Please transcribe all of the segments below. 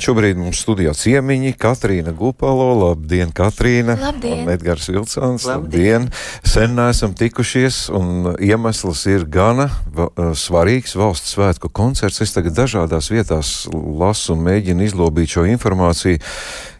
Bet šobrīd mums studijā ciemiņi Katrīna Gupalo, labdien, Katrīna! Labdien! Un Edgars Vilcāns, labdien! labdien. Sen neesam tikušies, un iemesls ir gana va, svarīgs valsts svētku koncerts. Es tagad dažādās vietās lasu un mēģinu izlobīt šo informāciju.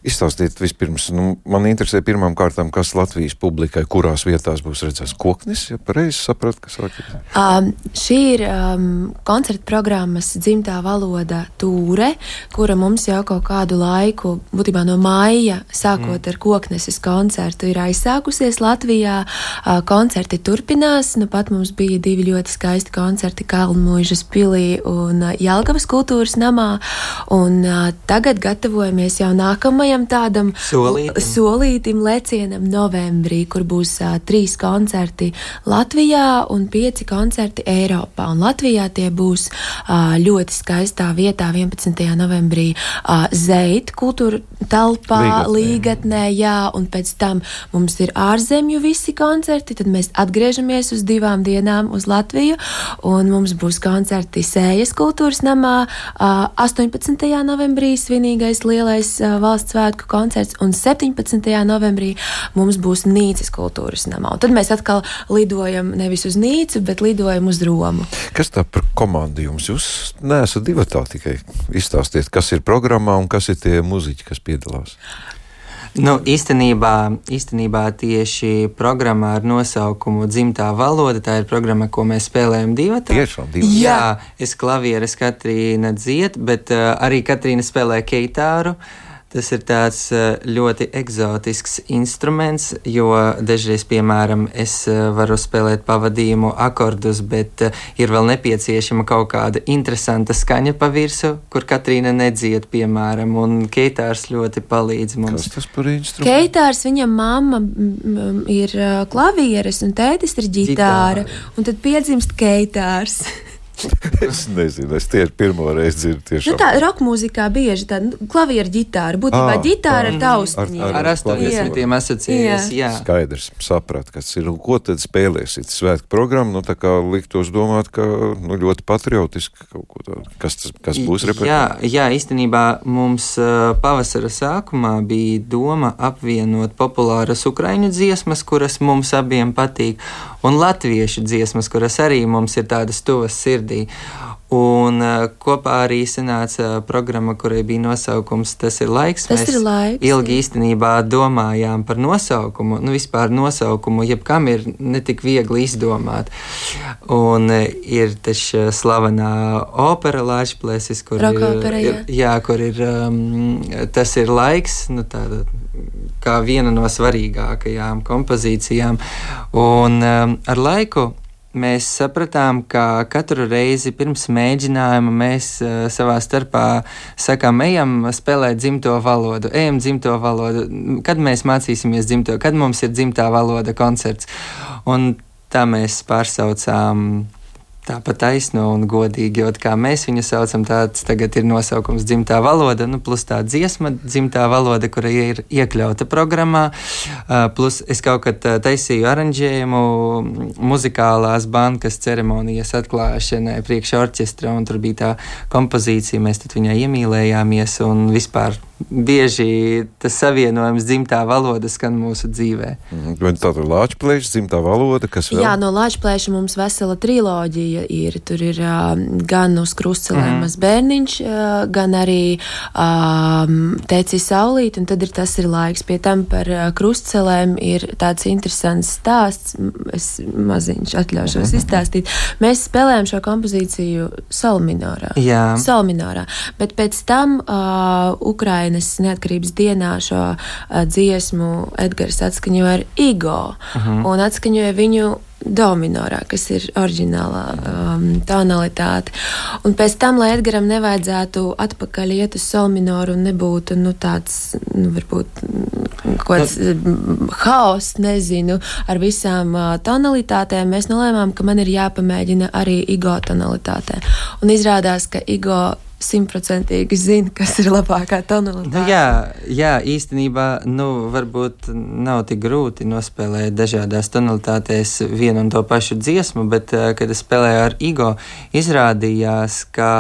Izstāstiet vispirms, nu, man interesē pirmām kārtām, kas Latvijas publikai, kurās vietās būs redzēts koknis, ja pareizi sapratu, kas sakīt. Um, šī ir um, koncerta programmas dzimtā valoda tūre, kura mums jau kaut kādu laiku, būtībā no māja, sākot mm. ar kokneses koncertu, ir aizsākusies Latvijā. Uh, koncerti turpinās, nu pat mums bija divi ļoti skaisti koncerti Kalnmuižas pilī un uh, Jelgavas kultūras namā, un uh, tagad gatavojamies jau nākamajai pirmajam tādam solītim, solītim lecienam novembrī, kur būs uh, trīs koncerti Latvijā un pieci koncerti Eiropā. Un Latvijā tie būs uh, ļoti skaistā vietā 11. novembrī uh, Zeit kultūra telpā, līgatnē. līgatnē, jā, un pēc tam mums ir ārzemju visi koncerti, tad mēs atgriežamies uz divām dienām uz Latviju, un mums būs koncerti Sējas kultūras namā uh, 18. novembrī svinīgais lielais uh, valsts svētku koncerts, un 17. novembrī mums būs Nīcas kultūras namā. Un tad mēs atkal lidojam nevis uz Nīcu, bet lidojam uz Romu. Kas tā par komandu jums? Jūs neesat divi tā tikai izstāstiet, kas ir programmā un kas ir tie muziķi, kas piedalās. Nu, īstenībā, īstenībā tieši programma ar nosaukumu Zimtā valoda, tā ir programma, ko mēs spēlējam divi. Tiešām divi. Jā, es klavieres Katrīna dzied, bet uh, arī Katrīna spēlē keitāru. Uh, Tas ir tāds eh, ļoti eksotisks instruments, jo dažreiz, piemēram, es eh, varu spēlēt pavadījumu akordus, bet eh, ir vēl nepieciešama kaut kāda interesanta skaņa pa virsmu, kur Katrīna nedzied, piemēram, un Keitārs ļoti palīdz mums. Kas tas par instrumentu? Keitārs, viņa mamma ir klavieres un tētis ir ģitāra, ģitāra. un tad piedzimst Keitārs. es nezinu, es tieši pirmo reizi dzirdu. Tiešām. Nu, tā roka mūzikā bieži tāda nu, klavieru ģitāra. Būtībā ah, ģitāra ar taustiņiem. Ar, ar 80. asociējas, jā. Skaidrs, saprat, kas ir un ko tad spēlēsit. Svētku programmu, nu tā kā liktos domāt, ka nu, ļoti patriotiski kaut ko tādu. Kas, tas, kas būs repertuārā? Jā, jā, īstenībā mums uh, pavasara sākumā bija doma apvienot populāras ukraiņu dziesmas, kuras mums abiem patīk, un latviešu dziesmas, kuras arī mums ir tādas tuvas sirdī sirdī. Un uh, kopā arī sanāca programma, kurai bija nosaukums Tas ir laiks. Tas Mēs ir laiks. Ilgi īstenībā domājām par nosaukumu. Nu, vispār nosaukumu jebkam ir netik viegli izdomāt. Un uh, ir taču slavenā opera Latvijas, kur, opera, ir, jā, kur ir um, Tas ir laiks. Nu, tāda, kā viena no svarīgākajām kompozīcijām. Un um, ar laiku mēs sapratām, ka katru reizi pirms mēģinājuma mēs uh, savā starpā sakām, ejam spēlēt dzimto valodu, ejam dzimto valodu, kad mēs mācīsimies dzimto, kad mums ir dzimtā valoda koncerts. Un tā mēs pārsaucām tāpat taisno un godīgi, jo kā mēs viņu saucam, tāds tagad ir nosaukums dzimtā valoda, nu, plus tā dziesma dzimtā valoda, kura ir iekļauta programmā, plus es kaut kad taisīju aranžējumu muzikālās bankas ceremonijas atklāšanai priekš orķestra, un tur bija tā kompozīcija, mēs viņai iemīlējāmies un vispār bieži tas savienojums dzimtā valoda skan mūsu dzīvē. Mhm, vai tā ir Latvijas dzimtā valoda, kas vēl? Jā, no Latvijas mums vesela triloģija ir. Tur ir uh, gan uz krustcelēm mm. bērniņš, uh, gan arī um, teicis saulīt, un tad ir tas ir laiks. Pie tam par uh, krustcelēm ir tāds interesants stāsts. Es maziņš atļaušos mm. izstāstīt. Mēs spēlējam šo kompozīciju solminorā. Jā. Solminorā. Bet pēc tam uh, Ukraina Ukrainas neatkarības dienā šo dziesmu Edgars atskaņoja ar Igo uh -huh. un atskaņoja viņu dominorā, kas ir oriģinālā um, tonalitāte. Un pēc tam, lai Edgars nevajadzētu atpakaļ iet uz solminoru un nebūtu nu, tāds, nu, varbūt kaut kāds haoss, nezinu, ar visām uh, tonalitātēm, mēs nolēmām, ka man ir jāpamēģina arī Igo tonalitātē. Un izrādās, ka Igo simtprocentīgi zina, kas ir labākā tonalitāte. Nu, jā, jā, īstenībā nu, varbūt nav tik grūti nospēlēt dažādās tonalitātēs vienu un to pašu dziesmu, bet, uh, kad es spēlēju ar Igo, izrādījās, ka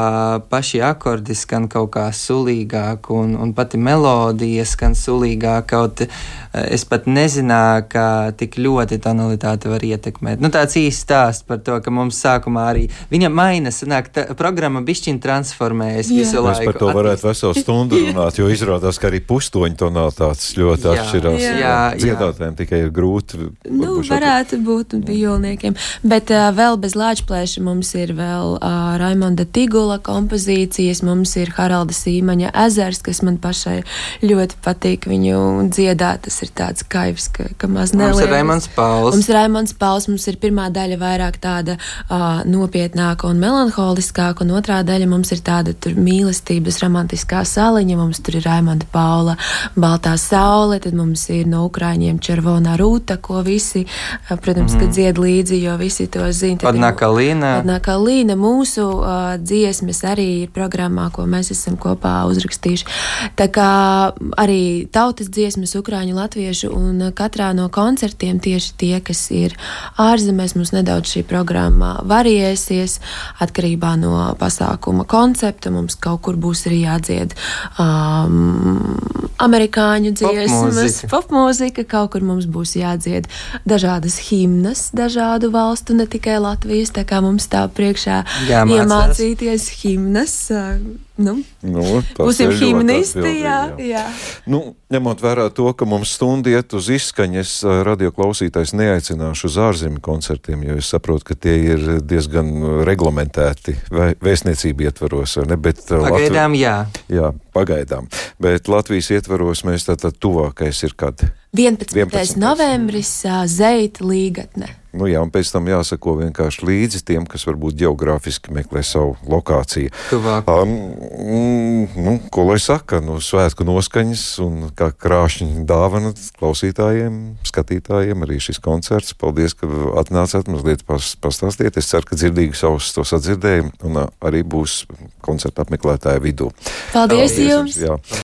paši akordi skan kaut kā sulīgāk, un, un pati melodija skan sulīgāk. Kaut uh, es pat nezināju, ka tik ļoti tonalitāte var ietekmēt. Nu, tāds īsts stāsts par to, ka mums sākumā arī viņa maina, sanāk, tā, programma bišķiņa transformējas Jā. visu laiku. Mēs par to varētu veselu stundu runāt, jo izrādās, ka arī pustoņu tonalitātes ļoti jā, atšķirās. Jā, jā, Dziedātājiem tikai ir grūti. Nu, varētu būt vijolniekiem, bet uh, vēl bez lāčplēša mums ir vēl uh, Raimonda Tigula kompozīcijas, mums ir Haralda Sīmaņa ezers, kas man pašai ļoti patīk viņu dziedāt. Tas ir tāds kaivs, ka, ka maz neliekas. Mums ir Raimonds Pauls. Mums ir Raimonds Pauls, mums ir pirmā daļa vairāk tāda uh, nopietnāka un melanholiskāka, un otrā daļa mums ir tāda tur mīlestības romantiskā saliņa, mums tur ir Raimonda Paula Baltā saule, tad mums ir no Ukraiņiem Červona rūta, ko visi, protams, mm. ka dzied līdzi, jo visi to zina. Padnā Kalīna. Padnā Kalīna mūsu uh, dziesmas arī ir programmā, ko mēs esam kopā uzrakstījuši. Tā kā arī tautas dziesmas Ukraiņu, Latviešu un katrā no koncertiem tieši tie, kas ir ārzemēs, mums nedaudz šī programma variēsies atkarībā no pasākuma koncepta. Mums kaut kur būs arī jādzied um, amerikāņu dziesmas, popmūzika, pop kaut kur mums būs jādzied dažādas himnas, dažādu valstu, ne tikai Latvijas. Tā kā mums stāv priekšā Jāmācās. iemācīties himnas. Nu, nu, būsim himnisti, jā, jā. Nu, ņemot vērā to, ka mums stunda iet uz izskaņu, es radioklausītājs neaicināšu uz ārzemju koncertiem, jo es saprotu, ka tie ir diezgan reglamentēti vēstniecību ietvaros. Bet, pagaidām, Latvi... jā. Jā, pagaidām. Bet Latvijas ietvaros mēs tātad tuvākais ir kad? 11. 11. novembris, Zeita līgatne. Nu, jā, un pēc tam jāsako vienkārši līdzi tiem, kas varbūt geogrāfiski meklē savu lokāciju. Tuvāk. Um, nu, ko lai saka, nu, svētku noskaņas un kā krāšņa dāvana klausītājiem, skatītājiem arī šis koncerts. Paldies, ka atnācāt mazliet pas, pastāstīt. Es ceru, ka dzirdīgi savus to sadzirdējumu un arī būs koncerta apmeklētāju vidū. Paldies, Paldies jums! Jā.